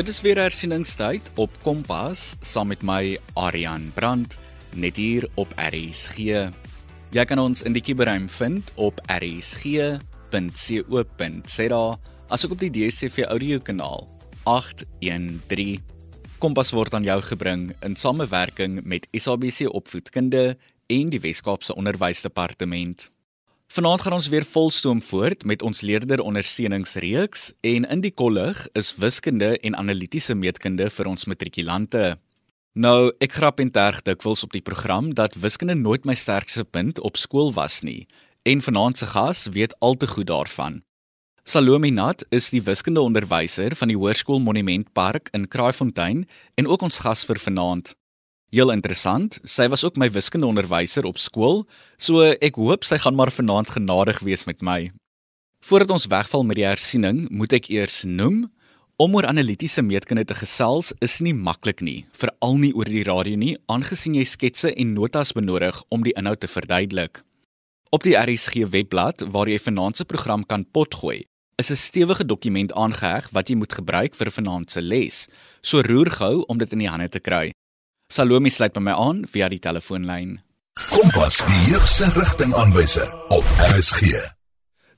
Dit is weer hersieningstyd op Kompas saam met my Aryan Brandt net hier op RSG. Jy kan ons in die kiberruim vind op rsg.co.za asook op die DSTV audiokanaal 813. Kompas word aan jou gebring in samewerking met SABC Opvoedkunde en die Wes-Kaapse Onderwysdepartement. Vanaand gaan ons weer volstoom voort met ons leerder ondersteuningsreeks en in die kollig is wiskunde en analitiese meetkunde vir ons matrikulante. Nou, ek grap en terg dikwels op die program dat wiskunde nooit my sterkste punt op skool was nie en vanaand se gas weet al te goed daarvan. Salome Nat is die wiskundeonderwyser van die Hoërskool Monument Park in Kraaifontein en ook ons gas vir vanaand. Heel interessant, sy was ook my wiskundeonderwyser op skool, so ek hoop sy gaan maar vanaand genadig wees met my. Voordat ons wegval met die hersiening, moet ek eers noem om oor analitiese meetkunde te gesels is nie maklik nie, veral nie oor die radio nie, aangesien jy sketse en notas benodig om die inhoud te verduidelik. Op die RSG webblad waar jy vanaand se program kan potgooi, is 'n stewige dokument aangeheg wat jy moet gebruik vir vanaand se les. So roer gou om dit in die hande te kry. Salome sluit by my aan via die telefoonlyn. Kompas, die hierse rigtingaanwyser op RSG.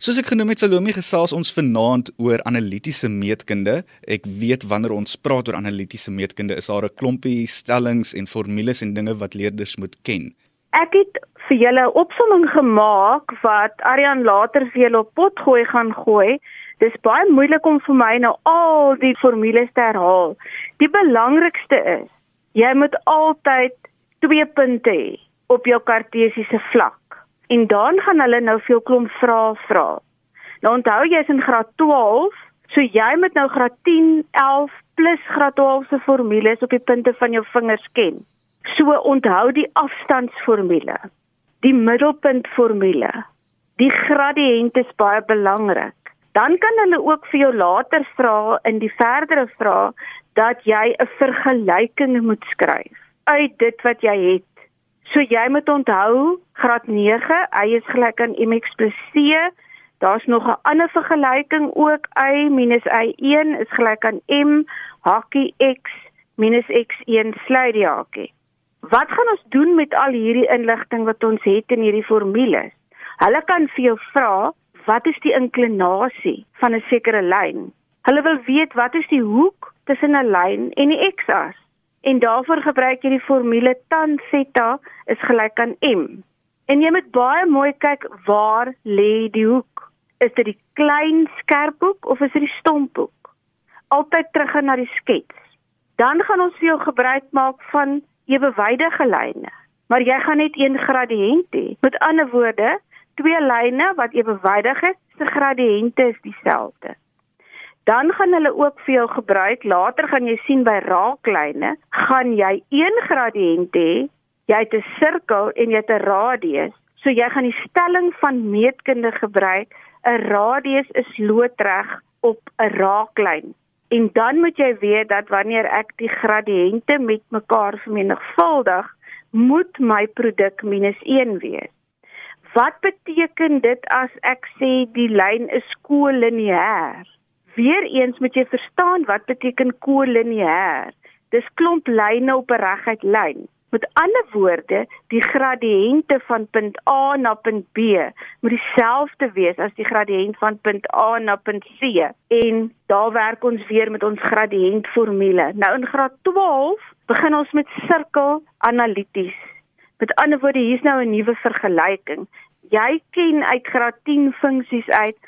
Soos ek genoem het Salome gesels ons vanaand oor analitiese meetkunde. Ek weet wanneer ons praat oor analitiese meetkunde is daar 'n klompie stellings en formules en dinge wat leerders moet ken. Ek het vir julle 'n opsomming gemaak wat Aryan later vir julle op pot gooi gaan gooi. Dis baie moeilik om vir my nou al die formules te herhaal. Die belangrikste is Jy moet altyd 2 punte hê op jou kartesiese vlak. En dan gaan hulle nou vir jou klomp vrae vra. Nou onthou jy's in graad 12, so jy moet nou graad 10, 11 plus graad 12 se formules op die punte van jou vingers ken. So onthou die afstandsformule, die middelpuntformule. Die gradiënt is baie belangrik. Dan kan hulle ook vir jou later vra in die verdere vrae dat jy 'n vergelyking moet skryf uit dit wat jy het. So jy moet onthou graad 9, y is gelyk aan mx + c. Daar's nog 'n ander vergelyking ook y minus y1 is gelyk aan m hakkie x minus x1 sluit die hakkie. Wat gaan ons doen met al hierdie inligting wat ons het in hierdie formules? Hulle kan vir jou vra, wat is die inklinasie van 'n sekere lyn? Hulle wil weet wat is die hoek tussen 'n lyn en die x-as. En daarvoor gebruik jy die formule tan theta is gelyk aan m. En jy moet baie mooi kyk waar lê die hoek. Is dit die klein skerphoek of is dit die stomphoek? Altyd terug na die skets. Dan gaan ons vir jou gebruik maak van ewewydige lyne. Maar jy gaan net een gradiënt hê. Met ander woorde, twee lyne wat ewewydig is, se gradiënte is dieselfde dan gaan hulle ook vir jou gebruik. Later gaan jy sien by raaklyne, gaan jy 1 gradiënt hê, jy het 'n sirkel en jy het 'n radius. So jy gaan die stelling van meetkunde gebruik. 'n Radius is loodreg op 'n raaklyn. En dan moet jy weet dat wanneer ek die gradiënte met mekaar vermenigvuldig, moet my produk minus 1 wees. Wat beteken dit as ek sê die lyn is kolineêr? Weereens moet jy verstaan wat beteken kolineêr. Dis klomp lyne op 'n reguit lyn. Met ander woorde, die gradiënte van punt A na punt B moet dieselfde wees as die gradiënt van punt A na punt C. En daar werk ons weer met ons gradiëntformule. Nou in graad 12 begin ons met sirkel analities. Met ander woorde, hier's nou 'n nuwe vergelyking. Jy ken uit graad 10 funksies uit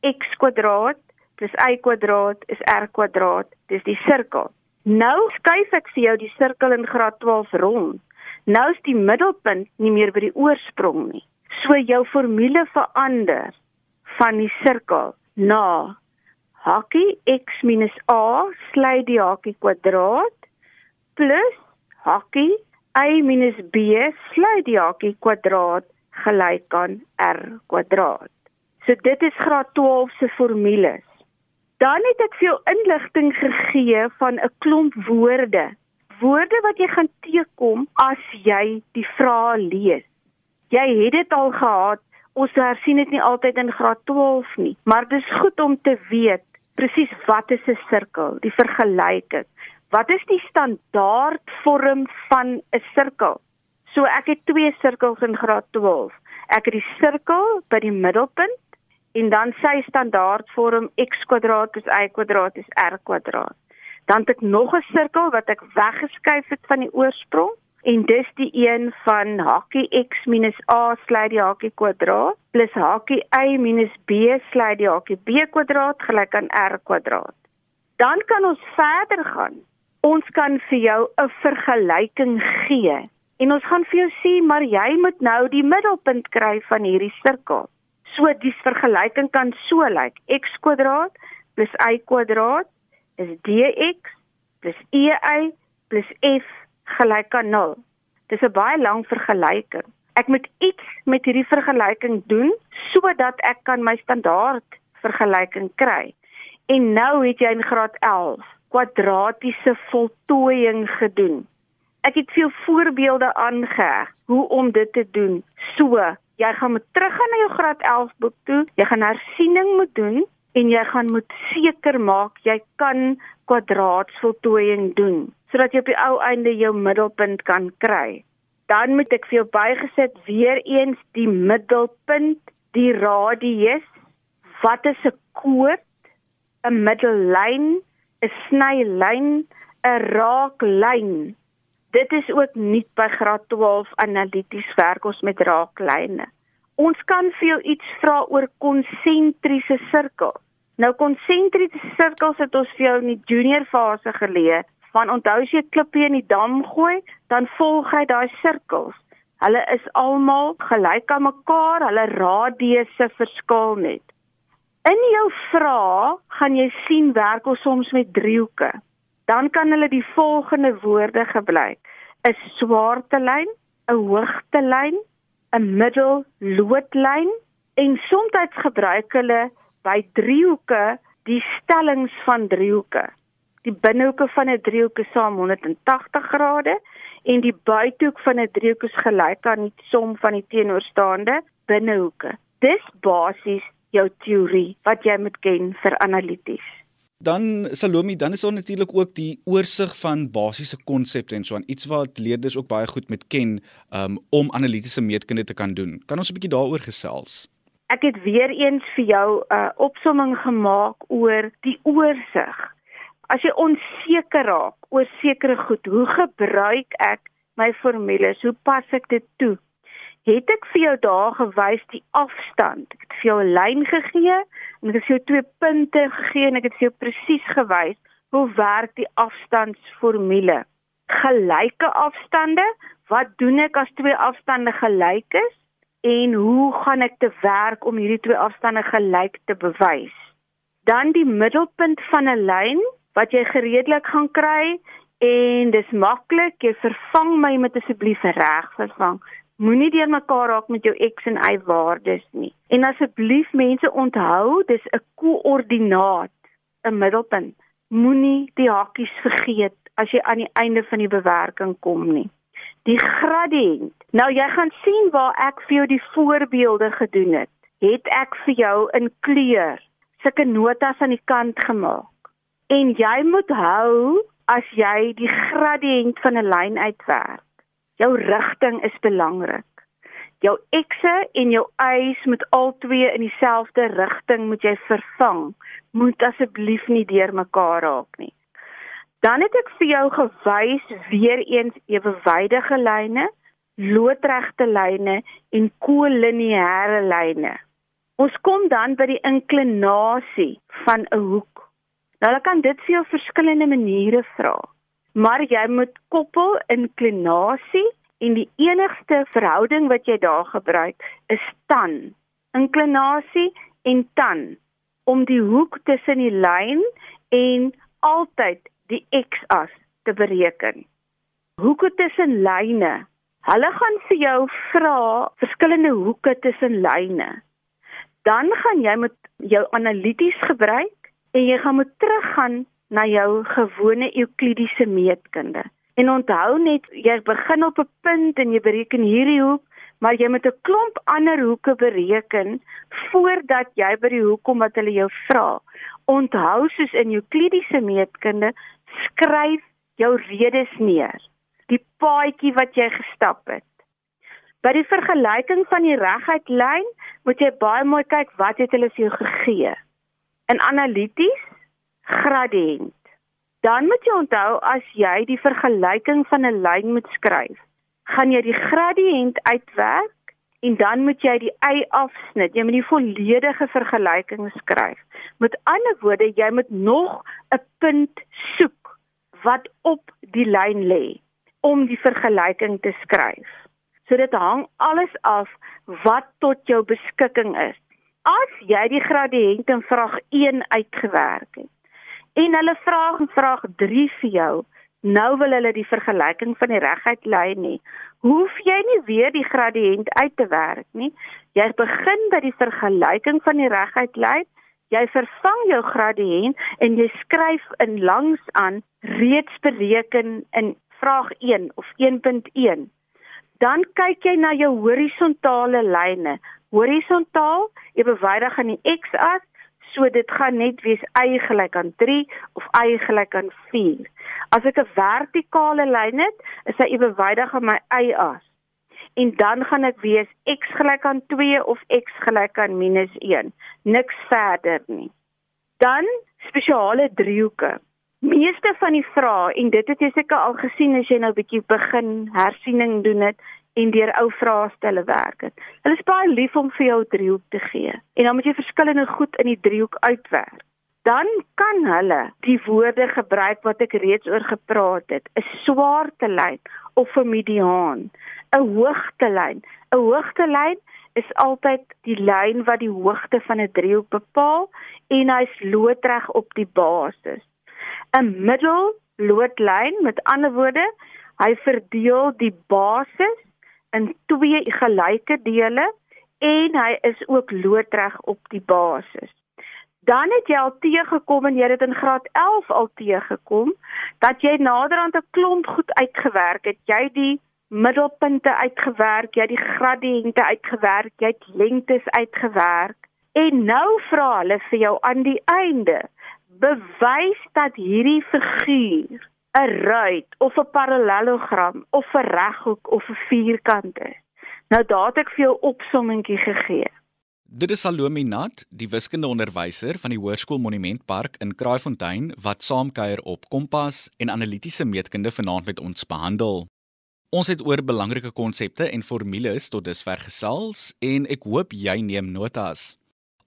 x kwadraat plus y kwadraat is r kwadraat. Dis die sirkel. Nou skuif ek vir jou die sirkel in graad 12 rond. Nou is die middelpunt nie meer by die oorsprong nie. So jou formule verander van die sirkel na hakkie x a sluit die hakkie kwadraat plus hakkie y b sluit die hakkie kwadraat gelyk aan r kwadraat. So dit is graad 12 se formules. Dan het ek vir jou inligting gegee van 'n klomp woorde. Woorde wat jy gaan teekom as jy die vrae lees. Jy het dit al gehad. Ons hersien dit nie altyd in graad 12 nie, maar dit is goed om te weet presies wat is 'n sirkel, die vergelyking. Wat is die standaardvorm van 'n sirkel? So ek het twee sirkels in graad 12. Ek het die sirkel by die middelpunt en dan sy standaardvorm x kwadraat is y kwadraat is r kwadraat. Dan het ek nog 'n sirkel wat ek weggeskuif het van die oorsprong en dis die een van hakkie x a sluit die hakkie kwadraat plus hakkie y b sluit die hakkie b kwadraat gelyk aan r kwadraat. Dan kan ons verder gaan. Ons kan vir jou 'n vergelyking gee en ons gaan vir jou sê maar jy moet nou die middelpunt kry van hierdie sirkel. So die vergelyking kan so lyk: x kwadraat plus y kwadraat is dx plus ey plus f gelyk aan 0. Dis 'n baie lang vergelyking. Ek moet iets met hierdie vergelyking doen sodat ek kan my standaard vergelyking kry. En nou het jy in graad 11 kwadratiese voltooiing gedoen. Ek het veel voorbeelde aangeheg hoe om dit te doen. So, jy gaan moet teruggaan na jou graad 11 boek toe. Jy gaan hersiening moet doen en jy gaan moet seker maak jy kan kwadraatsvoltooiing doen sodat jy op die ou einde jou middelpunt kan kry. Dan moet ek vir jou bygesit weer eens die middelpunt, die radius, wat is 'n koord, 'n middellyn, 'n snylyn, 'n raaklyn. Dit is ook nie by graad 12 analities werk ons met raaklyne. Ons kan vir jou iets vra oor konsentriese sirkels. Nou konsentriese sirkels het ons vir jou in die junior fase geleer van onthou as jy 'n klippie in die dam gooi, dan volg hy daai sirkels. Hulle is almal gelyk aan mekaar, hulle radiusse verskil net. In jou vraag gaan jy sien werk ons soms met driehoeke. Dan kan hulle die volgende woorde gebruik: 'n swarte lyn, 'n hoogte lyn, 'n middelloodlyn en soms gebruik hulle by driehoeke die stellings van driehoeke die binnehoeke van 'n driehoek is saam 180 grade en die buitehoek van 'n driehoek is gelyk aan die som van die teenoorstaande binnehoeke. Dis basies jou teorie wat jy moet ken vir analities. Dan Salome, dan is daar natuurlik ook die oorsig van basiese konsepte en so aan iets wat leerders ook baie goed moet ken um, om analitiese meetkunde te kan doen. Kan ons 'n bietjie daaroor gesels? Ek het weer eens vir jou 'n uh, opsomming gemaak oor die oorsig as jy onseker raak oor sekere goed, hoe gebruik ek my formules? Hoe pas ek dit toe? Het ek vir jou daar gewys die afstand? Ek het vir jou 'n lyn gegee en ek het vir jou twee punte gegee en ek het vir jou presies gewys hoe werk die afstandsformule. Gelyke afstande, wat doen ek as twee afstande gelyk is? En hoe gaan ek te werk om hierdie twee afstande gelyk te bewys? Dan die middelpunt van 'n lyn wat jy gereedelik gaan kry en dis maklik jy vervang my met asseblief reg vervang moenie deur mekaar raak met jou x en y waardes nie. En asseblief mense onthou dis 'n koördinaat 'n middelpunt. Moenie die hakies vergeet as jy aan die einde van die bewerking kom nie. Die gradiënt nou jy gaan sien waar ek vir jou die voorbeelde gedoen het. Het ek vir jou in kleur sulke notas aan die kant gemaak. En jy moet hou as jy die gradiënt van 'n lyn uitwerk. Jou rigting is belangrik. Jou x'e en jou y's moet albei in dieselfde rigting moet jy vervang. Moet asseblief nie deurmekaar raak nie. Dan het ek vir jou gewys weer eens ewewydige lyne, loodregte lyne en kolineêre lyne. Ons kom dan by die inklinasie van 'n hoek. Nou hulle kan dit vir jou verskillende maniere vra. Maar jy moet koppel inklinasie en die enigste verhouding wat jy daar gebruik is tan. Inklinasie en tan om die hoek tussen die lyn en altyd die x-as te bereken. Hoeke tussen lyne. Hulle gaan vir jou vra verskillende hoeke tussen lyne. Dan gaan jy met jou analities gebruik en jy gaan moet teruggaan na jou gewone euklidiese meetkunde. En onthou net, jy begin op 'n punt en jy bereken hierdie hoek, maar jy moet 'n klomp ander hoeke bereken voordat jy by die hoek kom wat hulle jou vra. Onthou soos in Euklidiese meetkunde, skryf jou redes neer. Die paadjie wat jy gestap het. By die vergelyking van die reguit lyn moet jy baie mooi kyk wat het hulle vir jou gegee. In analities gradiënt. Dan moet jy onthou as jy die vergelyking van 'n lyn moet skryf, gaan jy die gradiënt uitwerk en dan moet jy die y afsnit. Jy moet die volledige vergelyking skryf. Met ander woorde, jy moet nog 'n punt soek wat op die lyn lê om die vergelyking te skryf. So dit hang alles af wat tot jou beskikking is. As jy die gradiënt in vraag 1 uitgewerk het en hulle vra in vraag 3 vir jou, nou wil hulle die vergelyking van die reguit lyn nie. Hoef jy nie weer die gradiënt uit te werk nie. Jy begin by die vergelyking van die reguit lyn. Jy vervang jou gradiënt en jy skryf in langs aan reeds bereken in vraag 1 of 1.1. Dan kyk jy na jou horisontale lyne. Horisontaal, jy bewydig aan die x-as, so dit gaan net wees y gelyk aan 3 of y gelyk aan 4. As ek 'n vertikale lyn het, is hy ewewydig aan my y-as. En dan gaan dit wees x gelyk aan 2 of x gelyk aan -1. Niks verder nie. Dan spesiale driehoeke. Meeste van die vrae en dit het jy seker al gesien as jy nou bietjie begin hersiening doen het en deur ou vrae stelle werk het. Hulle is baie lief om vir jou 'n driehoek te gee en dan moet jy verskillende goed in die driehoek uitwerk. Dan kan hulle die woorde gebruik wat ek reeds oor gepraat het, 'n swaartelyn of 'n mediaan, 'n hoogtelyn. 'n Hoogtelyn is altyd die lyn wat die hoogte van 'n driehoek bepaal en hy's loodreg op die basis. 'n middelloodlyn met ander woorde hy verdeel die basis in twee gelyke dele en hy is ook loodreg op die basis. Dan het jy al teëgekom en jy het in graad 11 al teëgekom dat jy naderhand 'n klomp goed uitgewerk het. Jy die middelpunte uitgewerk jy die gradiënte uitgewerk jy het lengtes uitgewerk. En nou vra hulle vir jou aan die einde bewys dat hierdie figuur 'n ruit of 'n parallelogram of 'n reghoek of 'n vierkant is. Nou daar het ek vir jou opsommingkie gegee. Dit is Salome Nat, die wiskundeonderwyser van die Hoërskool Monumentpark in Kraaifontein wat saamkuier op Kompas en analitiese meetkunde vanaand met ons behandel. Ons het oor belangrike konsepte en formules tot dusver gesels en ek hoop jy neem notas.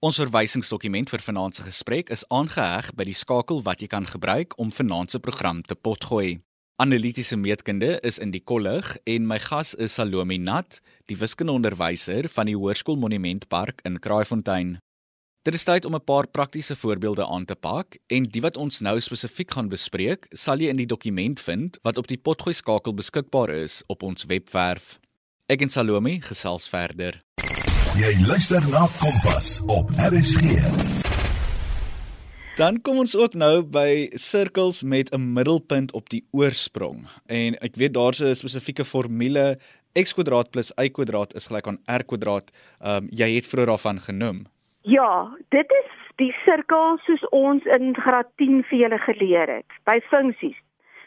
Ons verwysingsdokument vir vanaand se gesprek is aangeheg by die skakel wat jy kan gebruik om vanaand se program te potgooi. Analitiese meetkunde is in die kollig en my gas is Salome Nat, die wiskundeonderwyser van die Hoërskool Monumentpark in Kraaifontein. Dit is tyd om 'n paar praktiese voorbeelde aan te pak en die wat ons nou spesifiek gaan bespreek, sal jy in die dokument vind wat op die potgooi skakel beskikbaar is op ons webwerf. Ek en Salome gesels verder. Jy luister na Kompas op RSG. Dan kom ons ook nou by sirkels met 'n middelpunt op die oorsprong. En ek weet daar's 'n spesifieke formule x kwadraat plus y kwadraat is gelyk aan r kwadraat. Ehm um, jy het vroeër daarvan genoem. Ja, dit is die sirkel soos ons in graad 10 vir julle geleer het by funksies.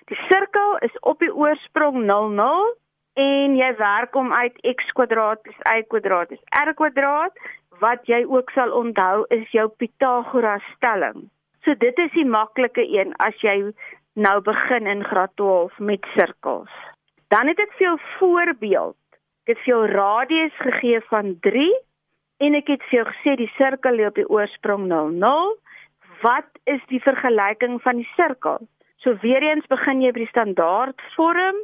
Die sirkel is op die oorsprong 0 en jy werk hom uit x kwadraat plus y kwadraat is r kwadraat wat jy ook sal onthou is jou Pythagoras stelling. So dit is die maklike een as jy nou begin in graad 12 met sirkels. Dan het ek vir jou voorbeeld. Ek het vir jou radius gegee van 3 en ek het vir jou gesê die sirkel lê op die oorsprong 0 0. Wat is die vergelyking van die sirkel? So weer eens begin jy by die standaard vorm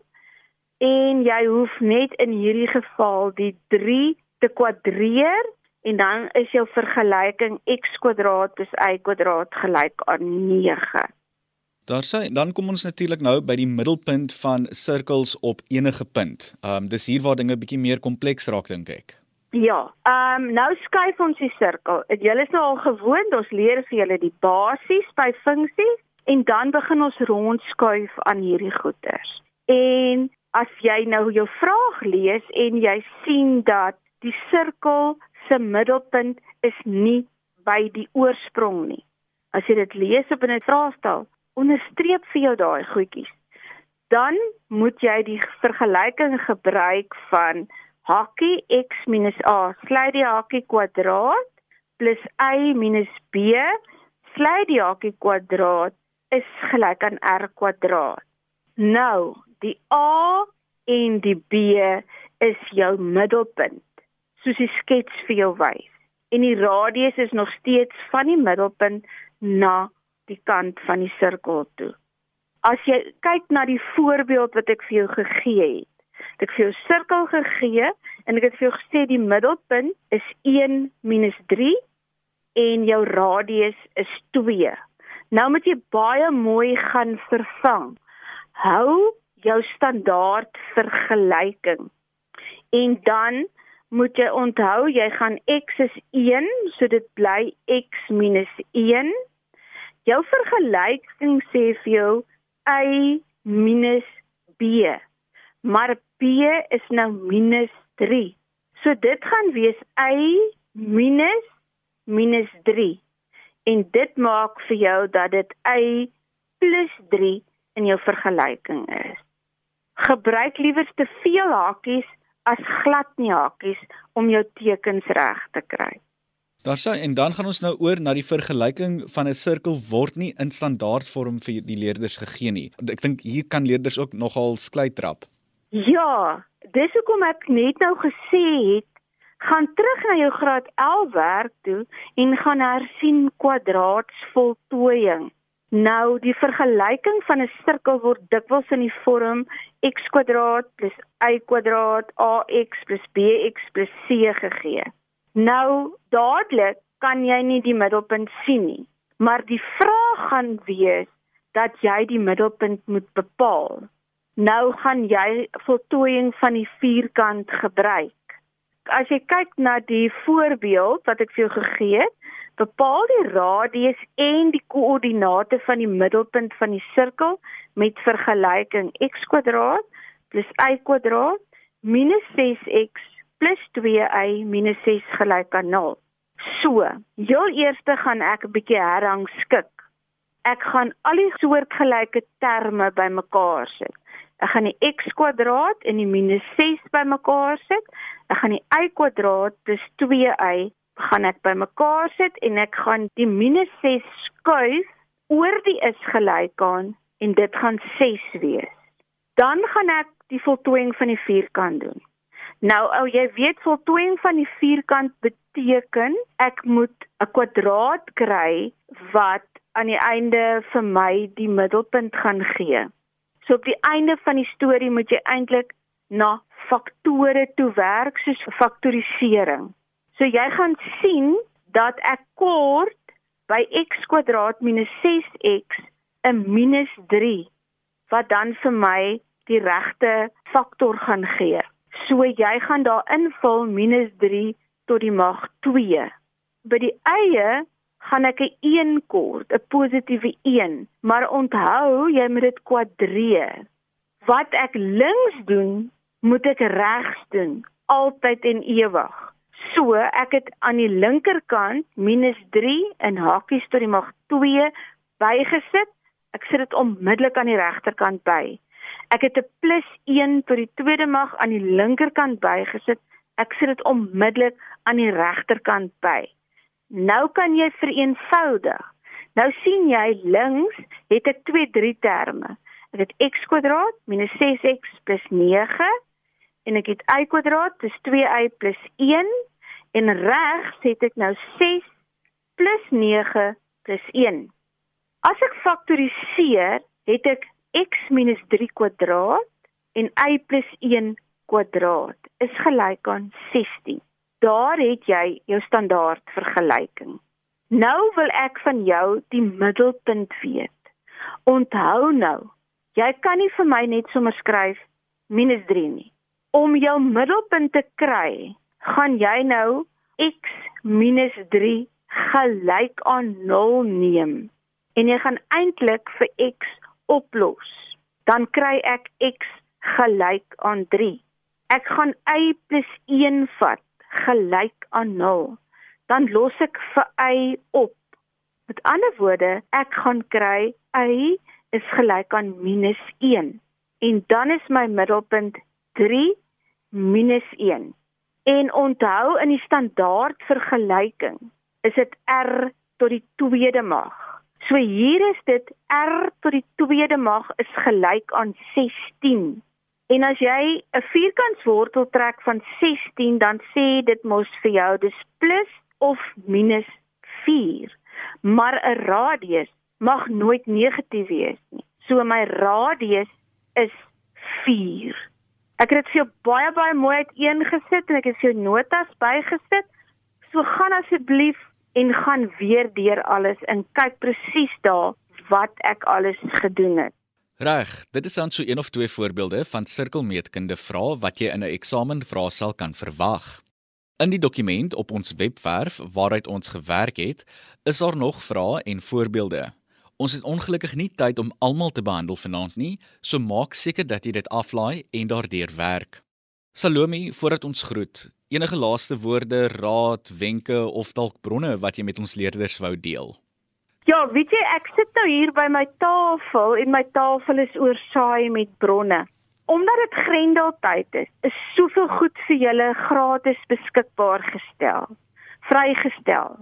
en jy hoef net in hierdie geval die 3 te kwadreer en dan is jou vergelyking x kwadraat plus y kwadraat gelyk aan 9. Daar sê dan kom ons natuurlik nou by die middelpunt van sirkels op enige punt. Ehm um, dis hier waar dinge bietjie meer kompleks raak dink ek. Ja, ehm um, nou skuif ons die sirkel. Julle is nou al gewoond ons leer vir julle die basies by funksies en dan begin ons rondskuif aan hierdie goeters. En as jy nou jou vraag lees en jy sien dat die sirkel se middelpunt is nie by die oorsprong nie. As jy dit lees op 'n vraestel, onderstreep vir jou daai goedjies. Dan moet jy die vergelyking gebruik van hakkie x minus a, sly die hakkie kwadraat plus y minus b, sly die hakkie kwadraat is gelyk aan r kwadraat. Nou, die a en die b is jou middelpunt, soos die skets vir jou wys. En die radius is nog steeds van die middelpunt na die kant van die sirkel toe. As jy kyk na die voorbeeld wat ek vir jou gegee het, het ek vir jou sirkel gegee en ek het vir jou gesê die middelpunt is 1 minus 3 en jou radius is 2. Nou moet jy baie mooi gaan vervang. Hou jou standaard vergelyking. En dan moet jy onthou jy gaan x is 1, so dit bly x minus 1 Jou vergelyking sê vir jou y minus b. Maar b is nou minus 3. So dit gaan wees y minus minus 3. En dit maak vir jou dat dit y plus 3 in jou vergelyking is. Gebruik liewer te veel hakies as glad nie hakies om jou tekens reg te kry. Daar sê en dan gaan ons nou oor na die vergelyking van 'n sirkel word nie in standaardvorm vir die leerders gegee nie. Ek dink hier kan leerders ook nogal sklei trap. Ja, dis hoekom ek net nou gesê het, gaan terug na jou graad 11 werk toe en gaan hersien kwadraatsvoltooiing. Nou die vergelyking van 'n sirkel word dikwels in die vorm x kwadraat y kwadraat ax bx c gegee. Nou dadelik kan jy nie die middelpunt sien nie, maar die vraag gaan wees dat jy die middelpunt moet bepaal. Nou gaan jy voltooiing van die vierkant gebruik. As jy kyk na die voorbeeld wat ek vir jou gegee het, bepaal die radius en die koördinate van die middelpunt van die sirkel met vergelyking x kwadraat plus y kwadraat minus 6x plus 2y minus 6 gelyk aan 0. So, heel eers gaan ek 'n bietjie herhang skik. Ek gaan al die soortgelyke terme bymekaar sit. Ek gaan die x kwadraat en die minus 6 bymekaar sit. Ek gaan die y kwadraat plus 2y gaan ek bymekaar sit en ek gaan die minus 6 skuif oor die is gelyk aan en dit gaan 6 wees. Dan gaan ek die voltooiing van die vierkant doen. Nou ou jy weet voltooiing van die vierkant beteken ek moet 'n kwadraat kry wat aan die einde vir my die middelpunt gaan gee. So op die einde van die storie moet jy eintlik na faktore toe werk soos faktorisering. So jy gaan sien dat ek kort by x kwadraat minus 6x 'n minus 3 wat dan vir my die regte faktor gaan gee. So jy gaan daar invul -3 tot die mag 2. By die eie gaan ek 'n 1 kort, 'n positiewe 1, maar onthou jy moet dit kwadreer. Wat ek links doen, moet ek regs doen, altyd en ewig. So, ek het aan die linkerkant -3 in hakies tot die mag 2 bygesit. Ek sit dit onmiddellik aan die regterkant by. Ek het 'n plus 1 tot die tweede mag aan die linkerkant bygesit. Ek sit dit onmiddellik aan die regterkant by. Nou kan jy vereenvoudig. Nou sien jy links het ek twee drie terme. Ek het x kwadraat minus 6x plus 9 en ek het y kwadraat plus 2y plus 1 en regs het ek nou 6 plus 9 plus 1. As ek faktoriseer, het ek x minus 3 kwadraat en y plus 1 kwadraat is gelyk aan 16. Daar het jy jou standaard vergelyking. Nou wil ek van jou die middelpunt weet. Onthou nou, jy kan nie vir my net sommer skryf minus 3 nie. Om jou middelpunt te kry, gaan jy nou x minus 3 gelyk aan 0 neem. En jy gaan eintlik vir x oplos, dan kry ek x gelyk aan 3. Ek gaan y + 1 vat gelyk aan 0. Dan los ek vir y op. Met ander woorde, ek gaan kry y is gelyk aan -1 en dan is my middelpunt 3 1. En onthou in die standaard vergelyking is dit r tot die tweede mag. So hier is dit r tot die tweede mag is gelyk aan 16. En as jy 'n vierkantswortel trek van 16, dan sê dit mos vir jou dis plus of minus 4. Maar 'n radius mag nooit negatief wees nie. So my radius is 4. Ek het dit vir jou baie baie mooi uiteengesit en ek het vir jou notas bygesit. So gaan asseblief en gaan weer deur alles en kyk presies daar wat ek alles gedoen het. Reg, dit is dan so een of twee voorbeelde van sirkelmeetkunde vrae wat jy in 'n eksamenvraestel kan verwag. In die dokument op ons webwerf waaruit ons gewerk het, is daar nog vrae en voorbeelde. Ons het ongelukkig nie tyd om almal te behandel vanaand nie, so maak seker dat jy dit aflaai en daardeur werk. Salome, voordat ons groet, enige laaste woorde, raad, wenke of dalk bronne wat jy met ons leerders wou deel? Ja, weet jy, ek sit nou hier by my tafel en my tafel is oorsaai met bronne. Omdat dit Grendeltyd is, is soveel goed vir julle gratis beskikbaar gestel, vrygestel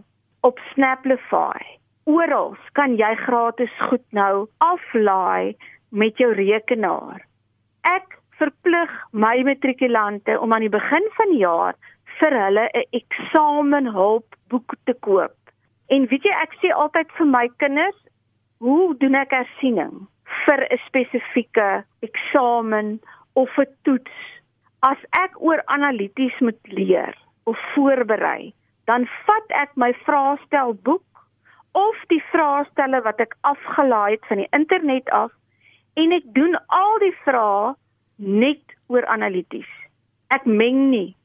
op Snaplify oral kan jy gratis goed nou aflaai met jou rekenaar. Ek verplig my matrikulante om aan die begin van die jaar vir hulle 'n eksamenhulpboek te koop. En weet jy, ek sê altyd vir my kinders, hoe doen ek hersiening vir 'n spesifieke eksamen of 'n toets? As ek oor analities moet leer of voorberei, dan vat ek my vraestelboek of die vraestelle wat ek afgelaai het van die internet af en ek doen al die vrae net oor analities. Ek meng nie.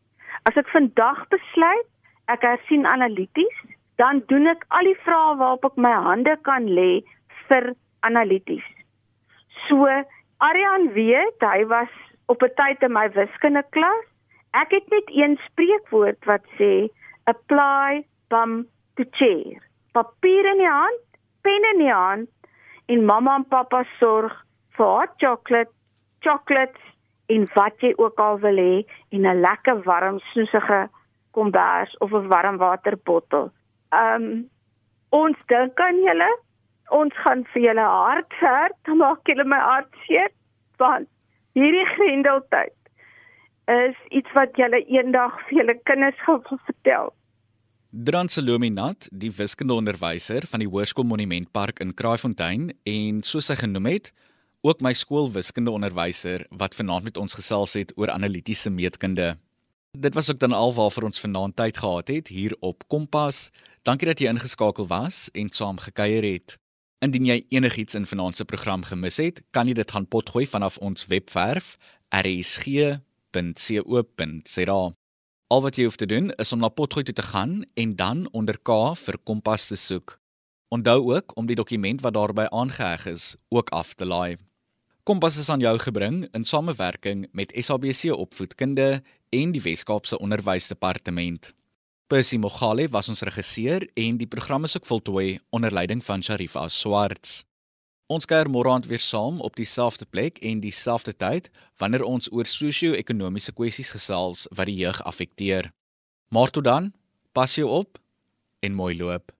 As ek vandag besluit ek hersien analities, dan doen ek al die vrae waarop ek my hande kan lê vir analities. So Arian weet, hy was op 'n tyd in my wiskunde klas. Ek het net een spreekwoord wat sê apply bum to chair papier in die hand, pen in die hand en mamma en pappa sorg vir hot chocolate, chocolates en wat jy ook al wil hê en 'n lekker warm soesige kombers of 'n warm waterbottel. Um ons dink aan julle. Ons gaan vir julle hart ver, dan maak julle my hart seer want hierdie grendeltyd is iets wat julle eendag vir julle kinders gaan vertel. Dran Salome Nat, die wiskundeonderwyser van die Hoërskool Monumentpark in Kraaifontein en soos hy genoem het, ook my skoolwiskundeonderwyser wat vanaand met ons gesels het oor analitiese meetkunde. Dit was ook dan alwaar ons vanaand tyd gehad het hier op Kompas. Dankie dat jy ingeskakel was en saam gekuier het. Indien jy enigiets in vanaand se program gemis het, kan jy dit gaan potgooi vanaf ons webwerf rsg.co.za. Al wat jy hoef te doen is om na Potgoed toe te gaan en dan onder K vir Kompas te soek. Onthou ook om die dokument wat daarby aangeheg is ook af te laai. Kompas is aan jou gebring in samewerking met SABC Opvoedkunde en die Wes-Kaapse Onderwysdepartement. Percy Mogale was ons regisseur en die program is ook voltooi onder leiding van Sharifa Swarts. Ons kuier môre aand weer saam op dieselfde plek en dieselfde tyd wanneer ons oor sosio-ekonomiese kwessies gesels wat die jeug affekteer. Maar tot dan, pas jou op en mooi loop.